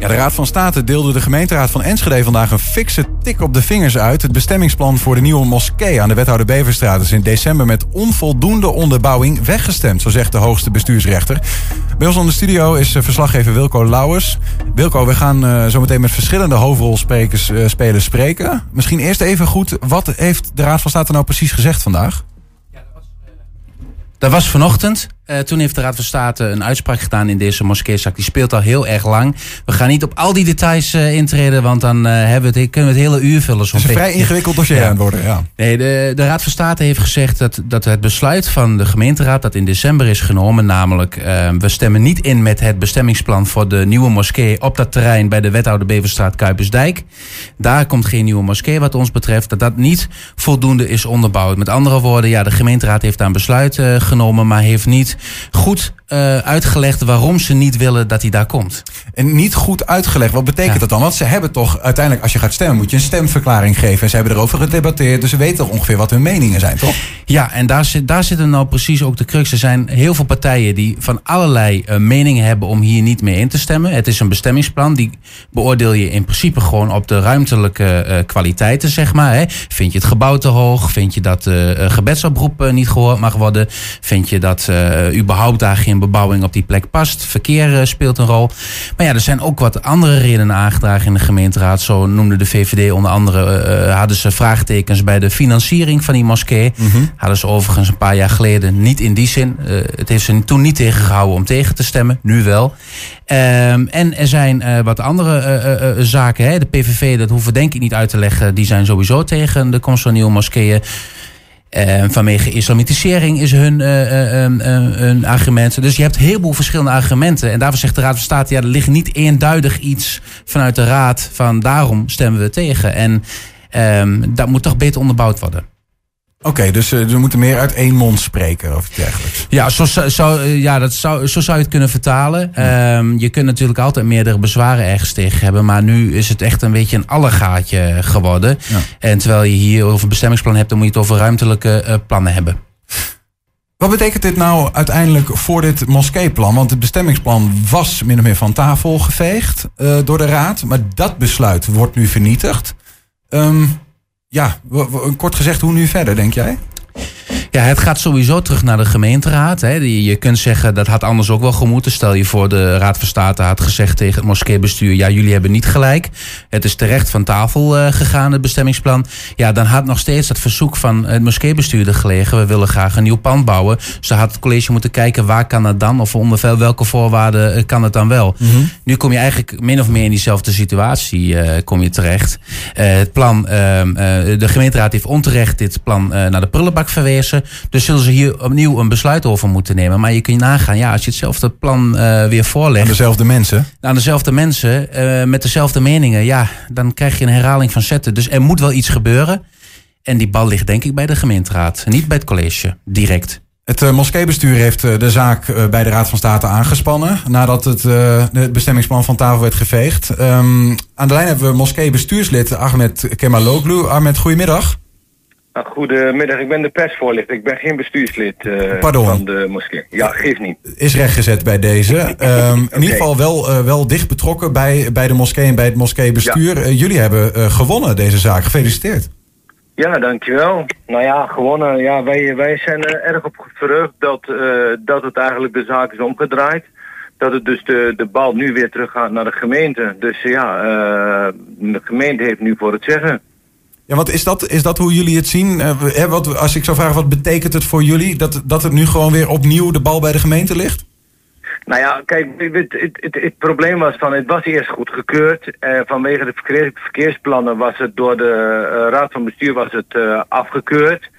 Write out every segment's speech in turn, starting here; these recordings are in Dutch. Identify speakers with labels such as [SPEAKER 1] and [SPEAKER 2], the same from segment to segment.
[SPEAKER 1] Ja, de Raad van State deelde de gemeenteraad van Enschede vandaag een fikse tik op de vingers uit. Het bestemmingsplan voor de nieuwe moskee aan de wethouder Beverstraat is in december met onvoldoende onderbouwing weggestemd, zo zegt de hoogste bestuursrechter. Bij ons in de studio is eh, verslaggever Wilco Lauwers. Wilco, we gaan uh, zo meteen met verschillende hoofdrolspelers uh, spelers spreken. Misschien eerst even goed, wat heeft de Raad van State nou precies gezegd vandaag? Ja,
[SPEAKER 2] dat was, dat was vanochtend. Uh, toen heeft de Raad van State een uitspraak gedaan in deze moskeezak. Die speelt al heel erg lang. We gaan niet op al die details uh, intreden, want dan uh, hebben we het, kunnen we het hele uur vullen.
[SPEAKER 1] Het is een vrij ingewikkeld dossier ja. aan het worden. Ja.
[SPEAKER 2] Nee, de, de Raad van State heeft gezegd dat, dat het besluit van de gemeenteraad dat in december is genomen, namelijk we stemmen niet in met het bestemmingsplan voor de nieuwe moskee op dat terrein bij de wethouder Beverstraat Kuipersdijk. Daar komt geen nieuwe moskee wat ons betreft, dat dat niet voldoende is onderbouwd. Met andere woorden, ja, de gemeenteraad heeft daar een besluit genomen, maar heeft niet goed uh, uitgelegd waarom ze niet willen dat hij daar komt.
[SPEAKER 1] En niet goed uitgelegd, wat betekent ja. dat dan? Want ze hebben toch uiteindelijk, als je gaat stemmen, moet je een stemverklaring geven. En ze hebben erover gedebatteerd, dus ze weten toch ongeveer wat hun meningen zijn, toch?
[SPEAKER 2] Ja, en daar, zit, daar zitten nou precies ook de crux. Er zijn heel veel partijen die van allerlei uh, meningen hebben om hier niet mee in te stemmen. Het is een bestemmingsplan, die beoordeel je in principe gewoon op de ruimtelijke uh, kwaliteiten, zeg maar. Hè. Vind je het gebouw te hoog? Vind je dat uh, gebedsoproep niet gehoord mag worden? Vind je dat überhaupt daar geen bebouwing op die plek past. Verkeer uh, speelt een rol. Maar ja, er zijn ook wat andere redenen aangedragen in de gemeenteraad. Zo noemde de VVD onder andere, uh, hadden ze vraagtekens bij de financiering van die moskee. Mm -hmm. Hadden ze overigens een paar jaar geleden niet in die zin. Het heeft ze toen niet tegengehouden om tegen te stemmen, nu wel. Um, en er zijn wat andere zaken. Hè. De PVV, dat hoeven denk ik niet uit te leggen, die zijn sowieso tegen de komst van nieuwe moskeeën. Uh, vanwege islamitisering is hun, uh, uh, hun argument. Dus je hebt een heleboel verschillende argumenten. En daarvoor zegt de Raad van State: ja, er ligt niet eenduidig iets vanuit de Raad van daarom stemmen we tegen. En ehm, dat moet toch beter onderbouwd worden.
[SPEAKER 1] Oké, okay, dus uh, we moeten meer uit één mond spreken of dergelijks.
[SPEAKER 2] Ja, zo, zo, ja dat zou, zo zou je het kunnen vertalen. Ja. Um, je kunt natuurlijk altijd meerdere bezwaren ergens tegen hebben. Maar nu is het echt een beetje een allegaatje geworden. Ja. En terwijl je hier over een bestemmingsplan hebt, dan moet je het over ruimtelijke uh, plannen hebben.
[SPEAKER 1] Wat betekent dit nou uiteindelijk voor dit moskeeplan? Want het bestemmingsplan was min of meer van tafel geveegd uh, door de Raad. Maar dat besluit wordt nu vernietigd. Um, ja, kort gezegd, hoe nu verder, denk jij?
[SPEAKER 2] Ja, het gaat sowieso terug naar de gemeenteraad. Hè. Je kunt zeggen dat had anders ook wel gemoeten. Stel je voor, de Raad van State had gezegd tegen het moskeebestuur: ja, jullie hebben niet gelijk. Het is terecht van tafel uh, gegaan, het bestemmingsplan. Ja, dan had nog steeds dat verzoek van het moskeebestuurder gelegen. We willen graag een nieuw pand bouwen. Dan had het college moeten kijken waar kan dat dan? Of onder welke voorwaarden kan het dan wel? Mm -hmm. Nu kom je eigenlijk min of meer in diezelfde situatie uh, kom je terecht. Uh, het plan, de gemeenteraad heeft onterecht dit plan naar de prullenbak verwezen. Dus zullen ze hier opnieuw een besluit over moeten nemen. Maar je kunt nagaan, ja, als je hetzelfde plan uh, weer voorlegt.
[SPEAKER 1] Aan dezelfde mensen?
[SPEAKER 2] Aan dezelfde mensen, uh, met dezelfde meningen. Ja, dan krijg je een herhaling van zetten. Dus er moet wel iets gebeuren. En die bal ligt denk ik bij de gemeenteraad. Niet bij het college, direct.
[SPEAKER 1] Het uh, moskeebestuur heeft de zaak bij de Raad van State aangespannen. Nadat het, het bestemmingsplan van tafel werd geveegd. Um, aan de lijn hebben we moskeebestuurslid Ahmed Kemaloglu. Ahmed, goedemiddag.
[SPEAKER 3] Nou, goedemiddag, ik ben de persvoorlichter. Ik ben geen bestuurslid uh, van de moskee. Ja, geef niet.
[SPEAKER 1] Is rechtgezet bij deze. um, okay. In ieder geval wel, uh, wel dicht betrokken bij, bij de moskee en bij het moskeebestuur. Ja. Uh, jullie hebben gewonnen deze zaak. Gefeliciteerd.
[SPEAKER 3] Ja, dankjewel. Nou ja, gewonnen. Ja, wij, wij zijn er erg op verheugd dat, dat het eigenlijk de zaak is omgedraaid. Dat het dus de, de bal nu weer terug gaat naar de gemeente. Dus ja, de gemeente heeft nu voor het zeggen.
[SPEAKER 1] Ja, wat is dat, is dat hoe jullie het zien? Uh, wat, als ik zou vragen, wat betekent het voor jullie dat, dat het nu gewoon weer opnieuw de bal bij de gemeente ligt?
[SPEAKER 3] Nou ja, kijk, het, het, het, probleem was van, het was eerst goedgekeurd. Uh, vanwege de verkeer, verkeersplannen was het door de uh, raad van bestuur was het uh, afgekeurd.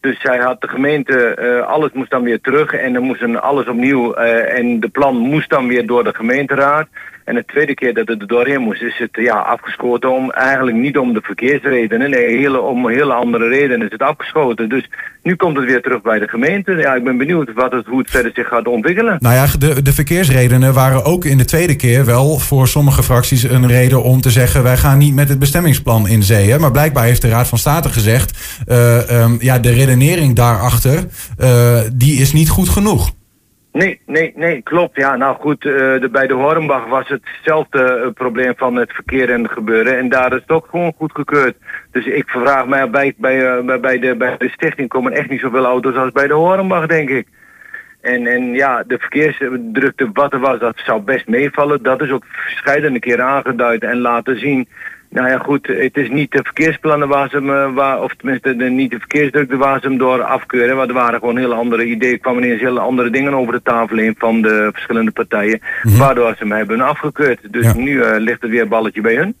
[SPEAKER 3] Dus zij had de gemeente, alles moest dan weer terug en er moest alles opnieuw en de plan moest dan weer door de gemeenteraad. En de tweede keer dat het er doorheen moest, is het ja, afgeschoten om eigenlijk niet om de verkeersredenen. Nee, om hele andere redenen is het afgeschoten. Dus nu komt het weer terug bij de gemeente. Ja, ik ben benieuwd wat het, hoe het verder zich gaat ontwikkelen.
[SPEAKER 1] Nou ja, de, de verkeersredenen waren ook in de tweede keer wel voor sommige fracties een reden om te zeggen: wij gaan niet met het bestemmingsplan in zee. Maar blijkbaar heeft de Raad van State gezegd: uh, um, ja, de redenering daarachter, uh, die is niet goed genoeg.
[SPEAKER 3] Nee, nee, nee, klopt. Ja, nou goed, uh, de, bij de Hornbach was hetzelfde uh, probleem van het verkeer en het gebeuren. En daar is het ook gewoon goedgekeurd. Dus ik vraag mij, bij, bij, uh, bij, de, bij de stichting komen echt niet zoveel auto's als bij de Hornbach, denk ik. En, en ja, de verkeersdrukte wat er was, dat zou best meevallen. Dat is ook verschillende keren aangeduid en laten zien nou ja, goed, het is niet de verkeersplannen waar ze me, waar, of tenminste de, niet de verkeersdrukte waar ze hem door afkeuren. Maar er waren gewoon hele andere ideeën, kwamen ineens hele andere dingen over de tafel heen van de verschillende partijen. Mhm. Waardoor ze hem hebben afgekeurd. Dus nu uh, ligt het weer een balletje bij hun.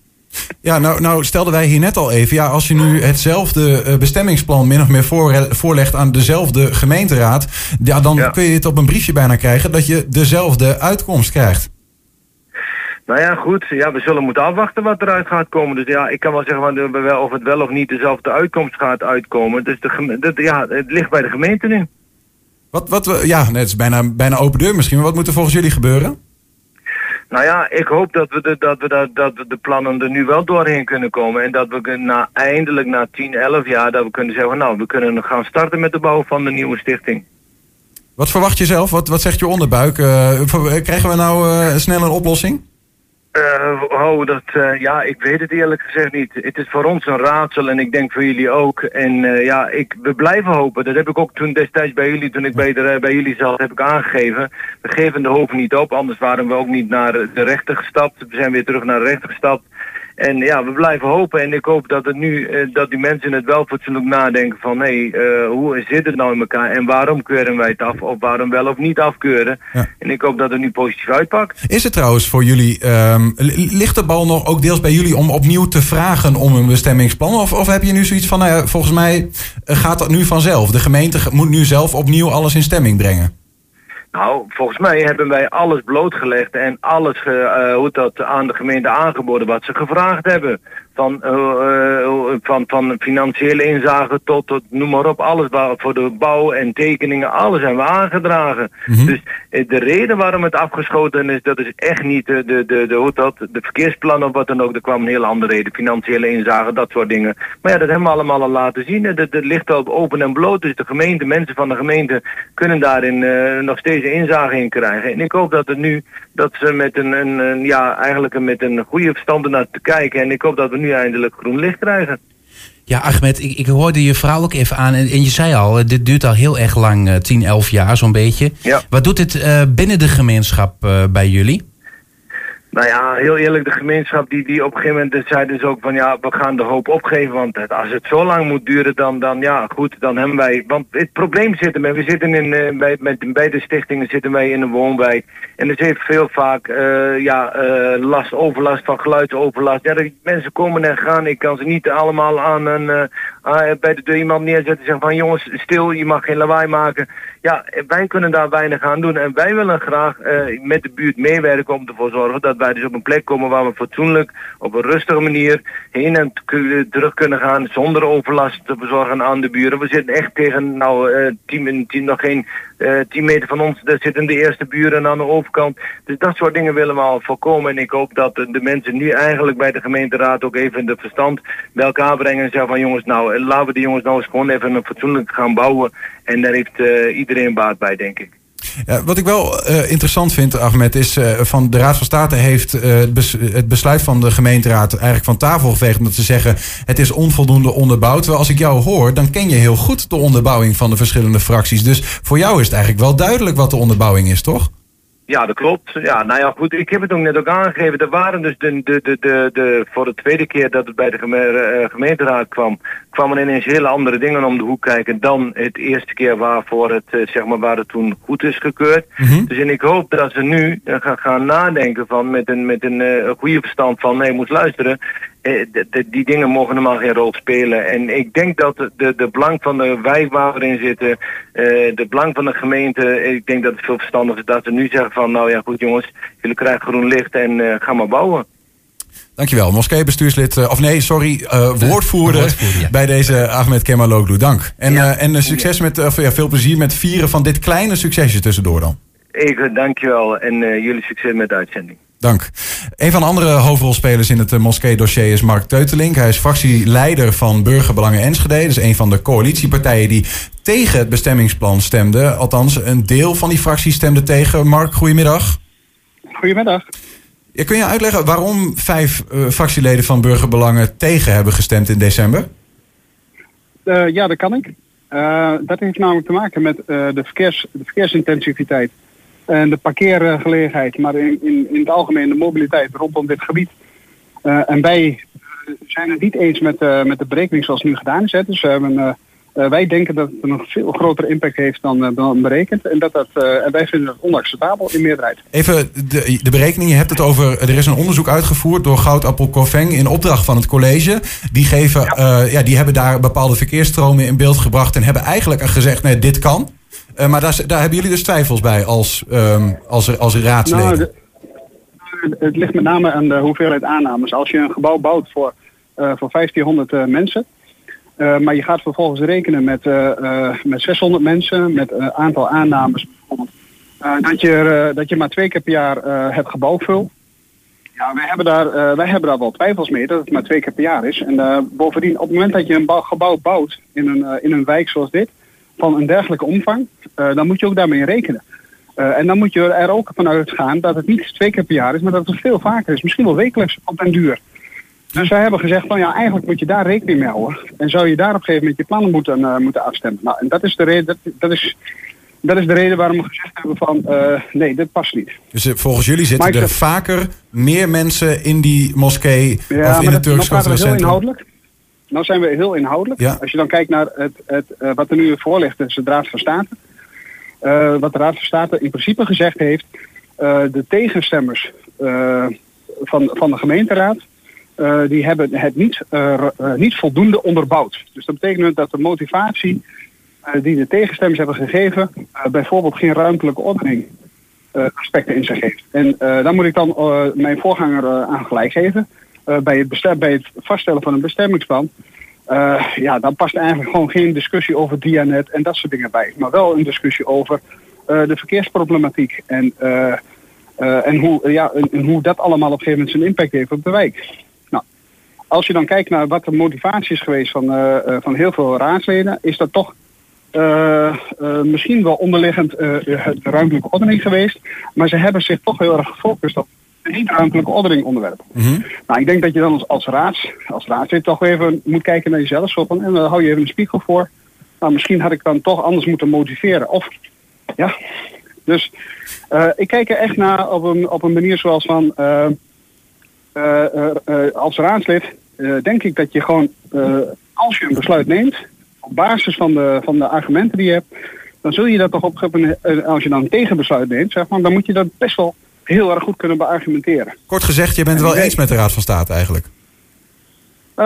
[SPEAKER 1] Ja, nou, nou stelden wij hier net al even. Ja, als je nu hetzelfde uh, bestemmingsplan min of meer voor, voorlegt aan dezelfde gemeenteraad. Ja, dan ja. kun je het op een briefje bijna krijgen dat je dezelfde uitkomst krijgt.
[SPEAKER 3] Nou ja, goed. Ja, we zullen moeten afwachten wat eruit gaat komen. Dus ja, ik kan wel zeggen of het wel of niet dezelfde uitkomst gaat uitkomen. Dus de, dat, ja, het ligt bij de gemeente nu.
[SPEAKER 1] Wat, wat, ja, het is bijna, bijna open deur misschien. Maar wat moet er volgens jullie gebeuren?
[SPEAKER 3] Nou ja, ik hoop dat we de, dat we, dat, dat we de plannen er nu wel doorheen kunnen komen. En dat we na, eindelijk na 10, 11 jaar dat we kunnen zeggen... nou, we kunnen gaan starten met de bouw van de nieuwe stichting.
[SPEAKER 1] Wat verwacht je zelf? Wat, wat zegt je onderbuik? Uh, krijgen we nou uh, snel een oplossing?
[SPEAKER 3] Uh, oh, dat, uh, ja, ik weet het eerlijk gezegd niet. Het is voor ons een raadsel en ik denk voor jullie ook. En uh, ja, ik, we blijven hopen. Dat heb ik ook toen destijds bij jullie, toen ik bij, bij jullie zat, heb ik aangegeven. We geven de hoop niet op, anders waren we ook niet naar de rechter gestapt. We zijn weer terug naar de rechter gestapt. En ja, we blijven hopen en ik hoop dat, het nu, uh, dat die mensen het wel fatsoenlijk nadenken van... hé, hey, uh, hoe zit het nou in elkaar en waarom keuren wij het af of waarom wel of niet afkeuren? Ja. En ik hoop dat het nu positief uitpakt.
[SPEAKER 1] Is het trouwens voor jullie, um, ligt de bal nog ook deels bij jullie om opnieuw te vragen om een bestemmingsplan? Of, of heb je nu zoiets van, nou ja, volgens mij eh, gaat dat nu vanzelf? De gemeente moet nu zelf opnieuw alles in stemming brengen?
[SPEAKER 3] Nou, volgens mij hebben wij alles blootgelegd en alles ge, uh, hoe dat aan de gemeente aangeboden wat ze gevraagd hebben. Van, uh, van, van financiële inzagen tot, tot, noem maar op, alles voor de bouw en tekeningen, alles hebben we aangedragen. Mm -hmm. Dus de reden waarom het afgeschoten is, dat is echt niet de, de, de, hoe dat, de verkeersplannen of wat dan ook. Er kwam een hele andere reden, financiële inzagen, dat soort dingen. Maar ja, dat hebben we allemaal al laten zien. Dat, dat ligt al open en bloot, dus de gemeente, mensen van de gemeente kunnen daarin uh, nog steeds inzage in krijgen. En ik hoop dat het nu, dat ze met een, een, een ja, eigenlijk met een goede verstand naar te kijken. En ik hoop dat we nu eindelijk groen licht krijgen.
[SPEAKER 2] Ja, Ahmed, ik, ik hoorde je verhaal ook even aan. En, en je zei al, dit duurt al heel erg lang, uh, 10, 11 jaar zo'n beetje.
[SPEAKER 3] Ja.
[SPEAKER 2] Wat doet dit uh, binnen de gemeenschap uh, bij jullie?
[SPEAKER 3] Nou ja, heel eerlijk, de gemeenschap die, die op een gegeven moment zei dus ook van ja, we gaan de hoop opgeven. Want als het zo lang moet duren, dan, dan ja, goed, dan hebben wij... Want het probleem zit er, we zitten in, uh, bij, met beide stichtingen zitten wij in een woonwijk. En er zit veel vaak uh, ja, uh, last, overlast van geluidsoverlast. Ja, de mensen komen en gaan, ik kan ze niet allemaal aan een, bij de deur iemand neerzetten en zeggen van jongens, stil, je mag geen lawaai maken. Ja, wij kunnen daar weinig aan doen en wij willen graag met de buurt meewerken om ervoor zorgen dat wij dus op een plek komen waar we fatsoenlijk, op een rustige manier heen en terug kunnen gaan zonder overlast te bezorgen aan de buren. We zitten echt tegen, nou, uh, nog geen uh, 10 meter van ons, daar zitten de eerste buren aan de overkant. Dus dat soort dingen willen we al voorkomen. En ik hoop dat de, mensen nu eigenlijk bij de gemeenteraad ook even de verstand bij elkaar brengen en zeggen van jongens, nou, laten we die jongens nou eens gewoon even een fatsoenlijk gaan bouwen. En daar heeft uh, iedereen baat bij, denk ik.
[SPEAKER 1] Wat ik wel uh, interessant vind, Ahmed, is uh, van de Raad van State heeft uh, het, het, besluit van de gemeenteraad eigenlijk van tafel geveegd. Omdat ze zeggen het is onvoldoende onderbouwd. Terwijl als ik jou hoor, dan ken je heel goed de onderbouwing van de verschillende fracties. Dus voor jou is het eigenlijk wel duidelijk wat de onderbouwing is, toch?
[SPEAKER 3] Ja, dat klopt. Ja, nou ja, goed. Ik heb het ook net ook aangegeven. Er waren dus de, de, de, de, de voor de tweede keer dat het bij de geme gemeenteraad kwam, kwamen ineens hele andere dingen om de hoek kijken dan het eerste keer waarvoor het, uh, zeg maar, waar het toen goed is gekeurd. Mm -hmm. Dus en ik hoop dat ze nu uh, gaan, gaan nadenken van met een, met een goede verstand van nee, moet luisteren. De, de, die dingen mogen normaal geen rol spelen. En ik denk dat de, de, de belang van de wijk waar we in zitten, de belang van de gemeente, ik denk dat het veel verstandiger is dat ze nu zeggen van nou ja goed jongens, jullie krijgen groen licht en gaan maar bouwen.
[SPEAKER 1] Dankjewel. Moskee-bestuurslid, of nee, sorry, uh, woordvoerder, woordvoerder ja. bij deze Ahmed Kemaloglu. Dank. En, ja. uh, en succes met, of, ja, veel plezier met vieren van dit kleine succesje tussendoor dan.
[SPEAKER 3] Ik dankjewel en uh, jullie succes met de uitzending.
[SPEAKER 1] Dank. Een van de andere hoofdrolspelers in het uh, moskee-dossier is Mark Teutelink. Hij is fractieleider van Burgerbelangen Enschede. Dat is een van de coalitiepartijen die tegen het bestemmingsplan stemde. Althans, een deel van die fractie stemde tegen. Mark, goedemiddag.
[SPEAKER 4] Goedemiddag.
[SPEAKER 1] Ja, kun je uitleggen waarom vijf uh, fractieleden van Burgerbelangen tegen hebben gestemd in december?
[SPEAKER 4] Uh, ja, dat kan ik. Uh, dat heeft namelijk te maken met de, verkeers, de verkeersintensiviteit en de parkeergelegenheid, maar in, in, in het algemeen de mobiliteit rondom dit gebied. en wij zijn het niet eens met, met de berekening zoals nu gedaan is. Hè. Dus we hebben uh, wij denken dat het een veel grotere impact heeft dan, uh, dan berekend. En, dat dat, uh, en wij vinden dat onacceptabel in meerderheid.
[SPEAKER 1] Even de, de berekening. Je hebt het over. Er is een onderzoek uitgevoerd door Goudappel Corveng in opdracht van het college. Die, geven, ja. ja. die hebben daar bepaalde verkeersstromen in beeld gebracht. En hebben eigenlijk gezegd: nee, dit kan. Maar daar, daar hebben jullie dus twijfels bij als, um, als, als raadsleden. Nou, de,
[SPEAKER 4] het ligt met name aan de hoeveelheid aannames. Als je een gebouw bouwt voor, voor 1500 mensen. Uh, maar je gaat vervolgens rekenen met, uh, uh, met 600 mensen, met een aantal aannames dat, je, dat je maar twee keer per jaar het gebouw vult. Ja, wij hebben, daar, wij hebben daar wel twijfels mee dat het maar twee keer per jaar is. En bovendien, op het moment dat je een gebouw bouwt in een, in een wijk zoals dit, van een dergelijke omvang, dan moet je ook daarmee rekenen. en dan moet je er ook vanuit gaan dat het niet twee keer per jaar is, maar dat het veel vaker is. Misschien wel wekelijks op den duur. Dus wij hebben gezegd van ja, eigenlijk moet je daar rekening mee houden. En zou je daar op een gegeven moment je plannen moeten, uh, moeten afstemmen. Nou, en dat is de reden, dat, dat, is, dat is de reden waarom we gezegd hebben van uh, nee, dit past niet.
[SPEAKER 1] Dus uh, volgens jullie zitten er vaker meer mensen in die moskee
[SPEAKER 4] ja,
[SPEAKER 1] of in het Turks
[SPEAKER 4] Cultureel Centrum? inhoudelijk. Nou zijn we heel inhoudelijk. Ja. Als je dan kijkt naar het, het, wat er nu voor ligt, is de Raad van State. wat de Raad van State in principe gezegd heeft, de tegenstemmers van, van de gemeenteraad die hebben het niet, niet voldoende onderbouwd. Dus dat betekent dat de motivatie die de tegenstemmers hebben gegeven, bijvoorbeeld geen ruimtelijke ordening aspecten in zich heeft. En daar moet ik dan mijn voorganger aan gelijk geven. Bij, het bij het vaststellen van een bestemmingsplan. ja, dan past eigenlijk gewoon geen discussie over Dianet en dat soort dingen bij. Maar wel een discussie over de verkeersproblematiek. En, en, hoe, ja, en, hoe dat allemaal op een gegeven moment zijn impact heeft op de wijk als je dan kijkt naar wat de motivatie is geweest van, van heel veel raadsleden, is dat toch misschien wel onderliggend het ruimtelijke ordening geweest. Maar ze hebben zich toch heel erg gefocust op het niet-ruimtelijke ordening onderwerp. Mm Nou, ik denk dat je dan als, als, raads, als raadslid toch even moet kijken naar jezelf. En dan hou je even een spiegel voor. Nou, misschien had ik dan toch anders moeten motiveren. Of, ja. Dus ik kijk er echt naar op een, op een manier zoals van uh, als raadslid denk ik dat je gewoon, als je een besluit neemt, op basis van de, van de argumenten die je hebt, dan zul je dat toch op als je dan een tegenbesluit neemt, zeg maar, dan moet je dat best wel heel erg goed kunnen beargumenteren.
[SPEAKER 1] Kort gezegd, je bent het wel eens met de Raad van State eigenlijk?
[SPEAKER 4] Uh,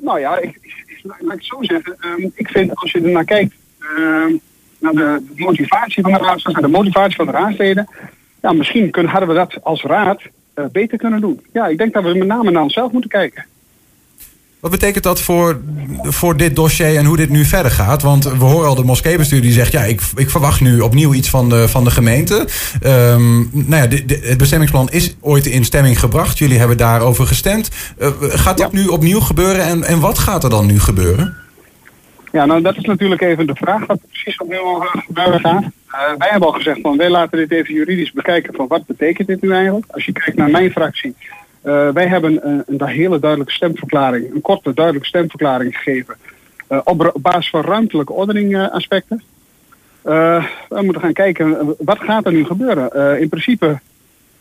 [SPEAKER 4] nou ja, ik, ik, laat ik het zo zeggen. Uh, ik vind als je er naar kijkt, uh, naar de motivatie van de raad, naar de motivatie van de raadsleden, ja, misschien kunnen, hadden we dat als raad uh, beter kunnen doen. Ja, ik denk dat we met name naar onszelf moeten kijken.
[SPEAKER 1] Wat betekent dat voor, voor dit dossier en hoe dit nu verder gaat? Want we horen al de moskeebestuur die zegt... ja, ik, ik verwacht nu opnieuw iets van de, van de gemeente. Um, nou ja, de, de, het bestemmingsplan is ooit in stemming gebracht. Jullie hebben daarover gestemd. Uh, gaat dat nu opnieuw gebeuren en, en wat gaat er dan nu gebeuren?
[SPEAKER 4] Ja, nou dat is natuurlijk even de vraag wat precies opnieuw gebeuren gaat. Uh, wij hebben al gezegd van wij laten dit even juridisch bekijken van wat betekent dit nu eigenlijk. Als je kijkt naar mijn fractie, wij hebben een, een, hele duidelijke stemverklaring, een korte duidelijke stemverklaring gegeven uh, op, basis van ruimtelijke ordening aspecten. we moeten gaan kijken wat gaat er nu gebeuren. in principe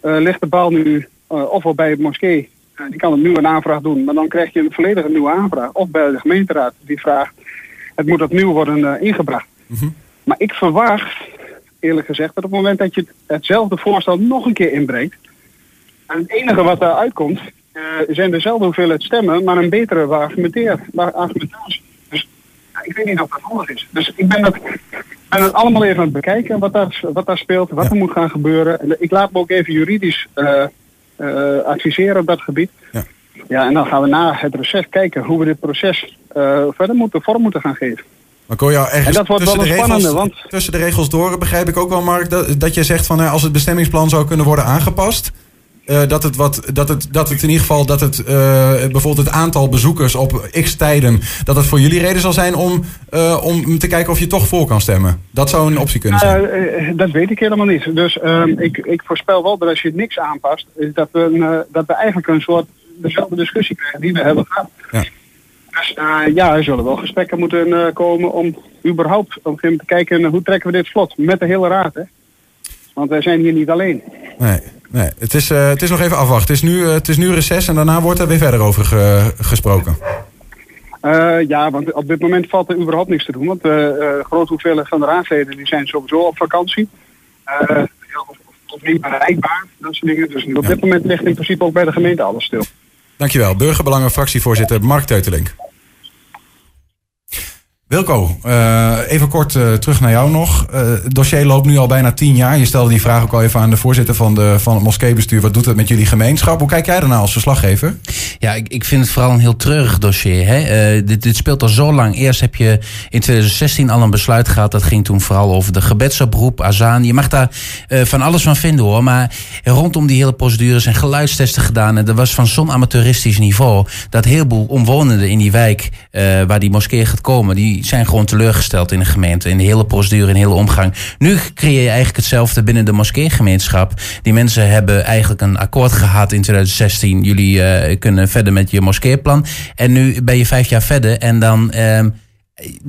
[SPEAKER 4] ligt de bal nu ofwel bij het moskee, die kan een nieuwe aanvraag doen, maar dan krijg je een volledige nieuwe aanvraag. Of bij de gemeenteraad die vraagt, het moet opnieuw worden ingebracht. Mm Maar ik verwacht eerlijk gezegd, dat op het moment dat je hetzelfde voorstel nog een keer inbrengt, en het enige wat daaruit komt, uh, zijn dezelfde hoeveelheid stemmen, maar een betere argumentatie. Dus ja, ik weet niet of dat handig is. Dus ik ben dat, ben het allemaal even aan het bekijken, wat daar, wat daar speelt, wat er moet gaan gebeuren. En ik laat me ook even juridisch uh, uh, adviseren op dat gebied. Ja. ja, en dan gaan we na het reces kijken hoe we dit proces verder moeten, vorm moeten gaan geven.
[SPEAKER 1] Maar kon jou ergens
[SPEAKER 4] en dat wordt wel een spannende, want...
[SPEAKER 1] Tussen de regels door begrijp ik ook wel, Mark, dat, dat je zegt van als het bestemmingsplan zou kunnen worden aangepast... uh, dat, het wat, dat, het, dat het in ieder geval dat het uh, bijvoorbeeld het aantal bezoekers op x tijden, dat het voor jullie reden zal zijn om, uh, om te kijken of je toch voor kan stemmen? Dat zou een optie kunnen zijn.
[SPEAKER 4] dat weet ik helemaal niet. Dus ehm, ik, ik voorspel wel dat als je niks aanpast, is dat we, een, dat we eigenlijk een soort dezelfde discussie krijgen die we hebben gehad. Ja. Dus ja, er zullen wel gesprekken moeten komen om überhaupt om te kijken hoe trekken we dit vlot met de hele raad. Hè? Want wij zijn hier niet alleen.
[SPEAKER 1] Nee, nee. Het, is, uh, het is nog even afwachten. Het is, nu, uh, het is nu reces en daarna wordt er weer verder over ge, gesproken.
[SPEAKER 4] Uh, ja, want op dit moment valt er überhaupt niks te doen. Want de grote hoeveelheid van de raadsleden die zijn sowieso op vakantie. of, of niet bereikbaar, dat soort dingen. Dus op dit moment ligt in principe ook bij de gemeente alles stil.
[SPEAKER 1] Dankjewel. Burgerbelangen fractievoorzitter Mark Teutelink. Wilco, uh, even kort uh, terug naar jou nog. Uh, het dossier loopt nu al bijna tien jaar. Je stelde die vraag ook al even aan de voorzitter van, de, van het moskeebestuur. Wat doet het met jullie gemeenschap? Hoe kijk jij daarna als verslaggever?
[SPEAKER 2] Ja, ik, ik vind het vooral een heel treurig dossier. Hè? dit, dit speelt al zo lang. Eerst heb je in 2016 al een besluit gehad. Dat ging toen vooral over de gebedsoproep, azaan. Je mag daar van alles van vinden hoor. Maar rondom die hele procedure zijn geluidstesten gedaan. En dat was van zo'n amateuristisch niveau. Dat heel veel omwonenden in die wijk waar die moskee gaat komen... Die zijn gewoon teleurgesteld in de gemeente. In de hele procedure, in de hele omgang. Nu creëer je eigenlijk hetzelfde binnen de moskeegemeenschap. Die mensen hebben eigenlijk een akkoord gehad in 2016. Jullie uh, kunnen verder met je moskeeplan. En nu ben je vijf jaar verder en dan... Uh,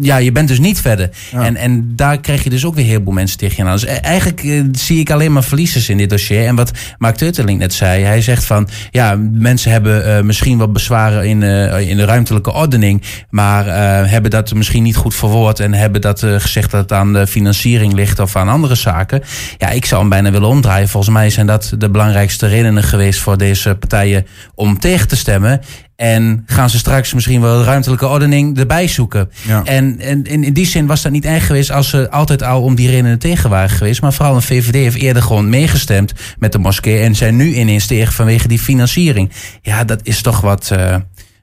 [SPEAKER 2] ja, je bent dus niet verder. En, en daar krijg je dus ook weer heel veel mensen tegen je aan. Dus eigenlijk uh, zie ik alleen maar verliezers in dit dossier. En wat Mark Teuteling net zei, hij zegt van... ja, mensen hebben uh, misschien wat bezwaren in, uh, in de ruimtelijke ordening... maar hebben dat misschien niet goed verwoord... en hebben dat gezegd dat het aan de financiering ligt of aan andere zaken. Ja, ik zou hem bijna willen omdraaien. Volgens mij zijn dat de belangrijkste redenen geweest voor deze partijen om tegen te stemmen. En gaan ze straks misschien wel ruimtelijke ordening erbij zoeken. Ja. En, en, in die zin was dat niet erg geweest als ze altijd al om die redenen tegen waren geweest. Maar vooral een VVD heeft eerder gewoon meegestemd met de moskee. En zijn nu ineens tegen vanwege die financiering. Ja, dat is toch wat. Uh,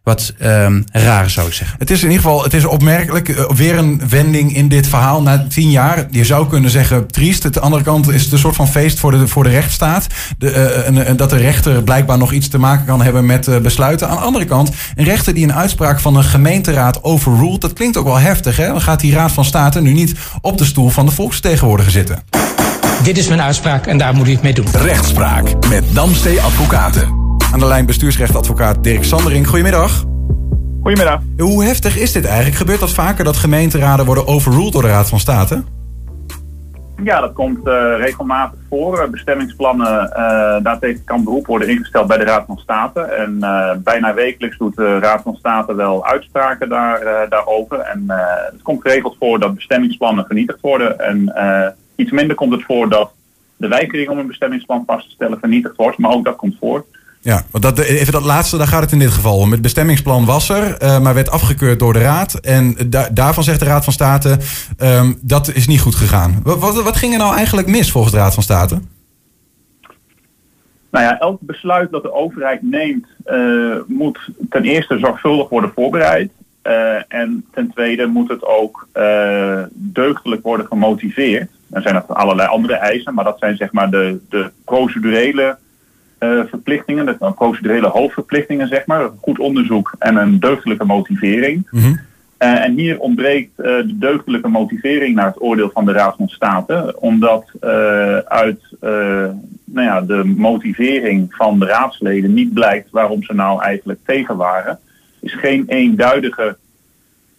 [SPEAKER 2] wat um, raar zou ik zeggen.
[SPEAKER 1] Het is in ieder geval het is opmerkelijk. Uh, weer een wending in dit verhaal na tien jaar. Je zou kunnen zeggen triest. Aan de andere kant is het een soort van feest voor de, voor de rechtsstaat. De, uh, en, dat de rechter blijkbaar nog iets te maken kan hebben met uh, besluiten. Aan de andere kant, een rechter die een uitspraak van een gemeenteraad overruled. Dat klinkt ook wel heftig. Hè? Dan gaat die Raad van State nu niet op de stoel van de volksvertegenwoordiger zitten.
[SPEAKER 5] Dit is mijn uitspraak en daar moet u het mee doen.
[SPEAKER 6] Rechtspraak met Damstee Advocaten.
[SPEAKER 1] Aan de lijn bestuursrechtadvocaat Dirk Sandering. Goedemiddag.
[SPEAKER 7] Goedemiddag.
[SPEAKER 1] Hoe heftig is dit eigenlijk? Gebeurt dat vaker dat gemeenteraden worden overruled door de Raad van State?
[SPEAKER 7] Ja, dat komt uh, regelmatig voor. Bestemmingsplannen, uh, daartegen kan beroep worden ingesteld bij de Raad van State. En uh, bijna wekelijks doet de Raad van State wel uitspraken daar, daarover. En het komt geregeld voor dat bestemmingsplannen vernietigd worden. En iets minder komt het voor dat de weigering om een bestemmingsplan vast te stellen vernietigd wordt. Maar ook dat komt voor.
[SPEAKER 1] Ja, want dat, even dat laatste, daar gaat het in dit geval om. Het bestemmingsplan was er, uh, maar werd afgekeurd door de Raad. En da daarvan zegt de Raad van State, um, dat is niet goed gegaan. Wat, wat, ging er nou eigenlijk mis volgens de Raad van State?
[SPEAKER 7] Nou ja, elk besluit dat de overheid neemt, uh, moet ten eerste zorgvuldig worden voorbereid. Uh, en ten tweede moet het ook deugdelijk worden gemotiveerd. Er zijn nog allerlei andere eisen, maar dat zijn zeg maar de, de procedurele verplichtingen, dat zijn procedurele hoofdverplichtingen, zeg maar. Goed onderzoek en een deugdelijke motivering. Mm -hmm. uh, en hier ontbreekt uh, de deugdelijke motivering naar het oordeel van de Raad van State, omdat uit nou ja, de motivering van de raadsleden niet blijkt waarom ze nou eigenlijk tegen waren. is geen eenduidige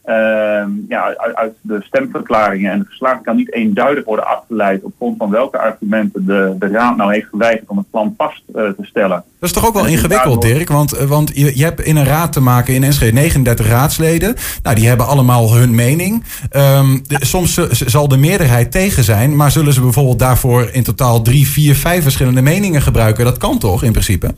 [SPEAKER 7] uh, ja, uit, de stemverklaringen en de verslagen kan niet eenduidig worden afgeleid op grond van welke argumenten de, de Raad nou heeft geweigerd om het plan vast uh, te stellen.
[SPEAKER 1] Dat is toch ook wel ingewikkeld, Dirk? Want, eh, want je, je, hebt in een raad te maken in NSG 39 raadsleden. Nou, die hebben allemaal hun mening. Um, de, soms zal de meerderheid tegen zijn, maar zullen ze bijvoorbeeld daarvoor in totaal drie, vier, vijf verschillende meningen gebruiken? Dat kan toch in principe?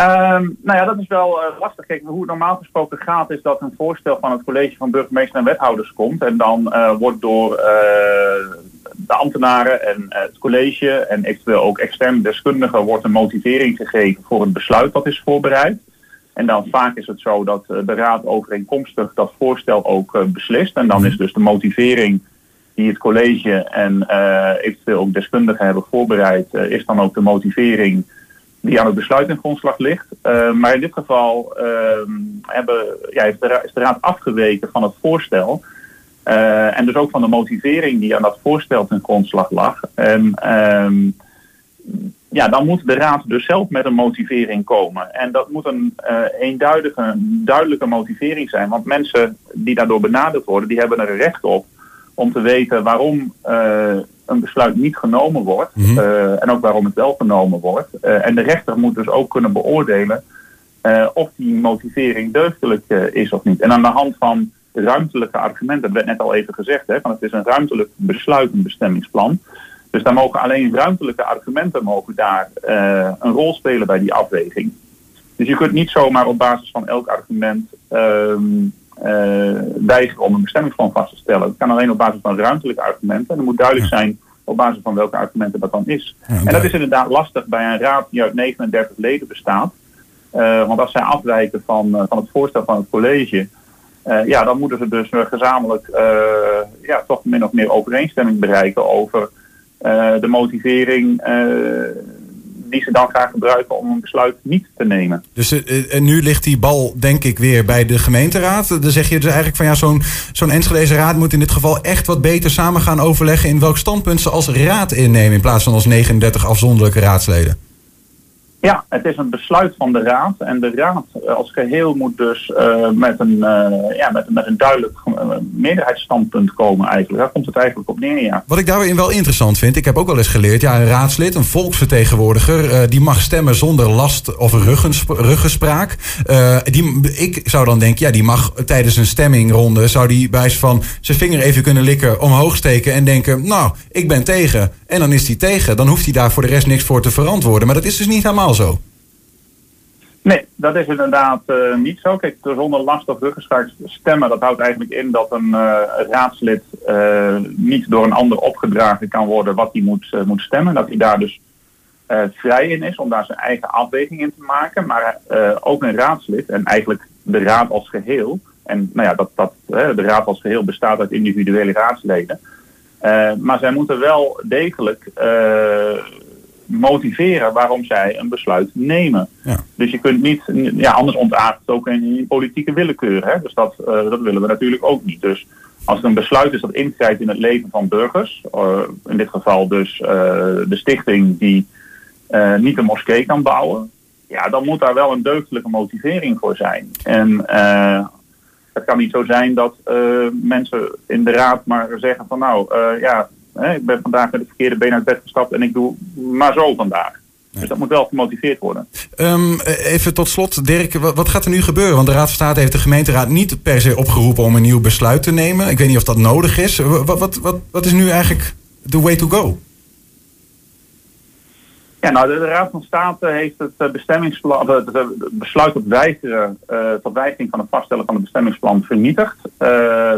[SPEAKER 7] Um, nou ja, dat is wel uh, lastig. Kijk, hoe het normaal gesproken gaat, is dat een voorstel van het college van burgemeester en wethouders komt. En dan uh, wordt door uh, de ambtenaren en het college en eventueel ook externe deskundigen wordt een motivering gegeven voor het besluit dat is voorbereid. En dan vaak is het zo dat de raad overeenkomstig dat voorstel ook beslist. En dan is dus de motivering die het college en eventueel ook deskundigen hebben voorbereid, is dan ook de motivering die aan het besluit in grondslag ligt. maar in dit geval ehm, hebben, ja, is, de, raad afgeweken van het voorstel. en dus ook van de motivering die aan dat voorstel ten grondslag lag. En ehm, ja, dan moet de raad dus zelf met een motivering komen. En dat moet een uh, eenduidige, duidelijke motivering zijn. Want mensen die daardoor benaderd worden, die hebben er recht op om te weten waarom een besluit niet genomen wordt. Mm en ook waarom het wel genomen wordt. en de rechter moet dus ook kunnen beoordelen of die motivering deugdelijk is of niet. En aan de hand van ruimtelijke argumenten, dat werd net al even gezegd, hè, van het is een ruimtelijk besluit, een bestemmingsplan. Dus daar mogen alleen ruimtelijke argumenten mogen daar een rol spelen bij die afweging. Dus je kunt niet zomaar op basis van elk argument um, uh, weigeren om een bestemmingsplan vast te stellen. Het kan alleen op basis van ruimtelijke argumenten. En er moet duidelijk zijn op basis van welke argumenten dat dan is. en dat is inderdaad lastig bij een raad die uit 39 leden bestaat. Uh, want als zij afwijken van, van het voorstel van het college, uh, ja, dan moeten ze dus gezamenlijk ja, toch min of meer overeenstemming bereiken over de motivering die ze dan graag gebruiken om een besluit niet te nemen.
[SPEAKER 1] Dus uh, en nu ligt die bal denk ik weer bij de gemeenteraad. Dan zeg je dus eigenlijk van ja, zo'n zo'n Enschedeze raad moet in dit geval echt wat beter samen gaan overleggen in welk standpunt ze als raad innemen in plaats van als 39 afzonderlijke raadsleden.
[SPEAKER 7] Ja, het is een besluit van de Raad. En de Raad eh, als geheel moet dus uh, met, een, uh, ja, met, met een duidelijk meerderheidsstandpunt komen eigenlijk. Daar komt het eigenlijk op neer, ja.
[SPEAKER 1] Wat ik daarin wel interessant vind, ik heb ook wel eens geleerd... ja, een raadslid, een volksvertegenwoordiger... die mag stemmen zonder last of ruggespraak. die, ik zou dan denken, ja, die mag tijdens een stemmingronde... zou die bij van zijn vinger even kunnen likken, omhoog steken... en denken, nou, ik ben tegen. En dan is hij tegen. Dan hoeft hij daar voor de rest niks voor te verantwoorden. Maar dat is dus niet helemaal zo.
[SPEAKER 7] Nee, dat is inderdaad uh, niet zo. Kijk, zonder last of ruggeschaak stemmen, dat houdt eigenlijk in dat een uh, raadslid uh, niet door een ander opgedragen kan worden wat hij moet, moet stemmen. Dat hij daar dus vrij in is om daar zijn eigen afweging in te maken. Maar ook een raadslid en eigenlijk de raad als geheel. En nou ja, dat, dat, de raad als geheel bestaat uit individuele raadsleden. Maar zij moeten wel degelijk motiveren waarom zij een besluit nemen. Ja. Dus je kunt niet, ja, anders ontaart het ook in, politieke willekeur. Hè? Dus dat, uh, dat willen we natuurlijk ook niet. Dus als er een besluit is dat ingrijpt in het leven van burgers, in dit geval dus de stichting die niet een moskee kan bouwen, ja, dan moet daar wel een deugdelijke motivering voor zijn. En het kan niet zo zijn dat mensen in de raad maar zeggen van nou, ja, ik ben vandaag met het verkeerde been uit bed gestapt en ik doe maar zo vandaag. Dus dat moet wel gemotiveerd worden.
[SPEAKER 1] Um, even tot slot, Dirk, wat gaat er nu gebeuren? Want de Raad van State heeft de gemeenteraad niet per se opgeroepen om een nieuw besluit te nemen. Ik weet niet of dat nodig is. Wat, wat, wat, wat is nu eigenlijk the way to go?
[SPEAKER 7] Ja, nou, de, Raad van State heeft het eh, bestemmingsplan, het, besluit tot weigeren, uh, tot van het vaststellen van het bestemmingsplan vernietigd.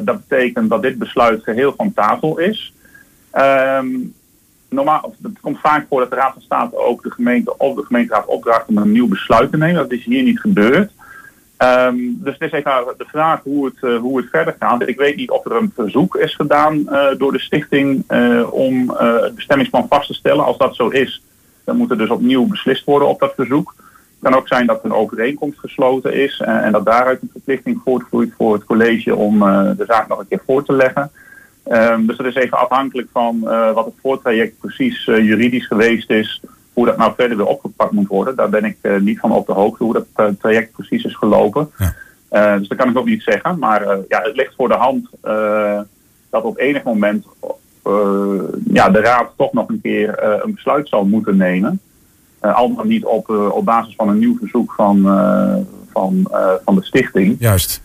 [SPEAKER 7] Dat betekent dat dit besluit geheel van tafel is. Um, normaal, het komt vaak voor dat de Raad van State ook de gemeente of de gemeenteraad opdraagt om een nieuw besluit te nemen. Dat is hier niet gebeurd. Um, dus het is even de vraag hoe het, hoe het verder gaat. Ik weet niet of er een verzoek is gedaan door de stichting om het bestemmingsplan vast te stellen. Als dat zo is, dan moet er dus opnieuw beslist worden op dat verzoek. Het kan ook zijn dat een overeenkomst gesloten is en dat daaruit een verplichting voortvloeit voor het college om de zaak nog een keer voor te leggen. Um, dus dat is even afhankelijk van uh, wat het voortraject precies uh, juridisch geweest is. Hoe dat nou verder weer opgepakt moet worden. Daar ben ik niet van op de hoogte hoe dat traject precies is gelopen. Ja. dus dat kan ik ook niet zeggen. Maar ja, het ligt voor de hand dat op enig moment ja, de raad toch nog een keer een besluit zal moeten nemen. al dan niet op, op basis van een nieuw verzoek van, van, van de stichting.
[SPEAKER 1] Juist.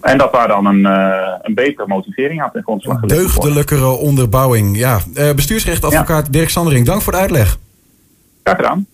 [SPEAKER 7] En dat daar dan een, een betere motivering aan ten grondslag
[SPEAKER 1] gelegd Deugdelijkere onderbouwing, ja. Bestuursrechtadvocaat ja. Dirk Sandering, dank voor de uitleg.
[SPEAKER 7] Graag gedaan.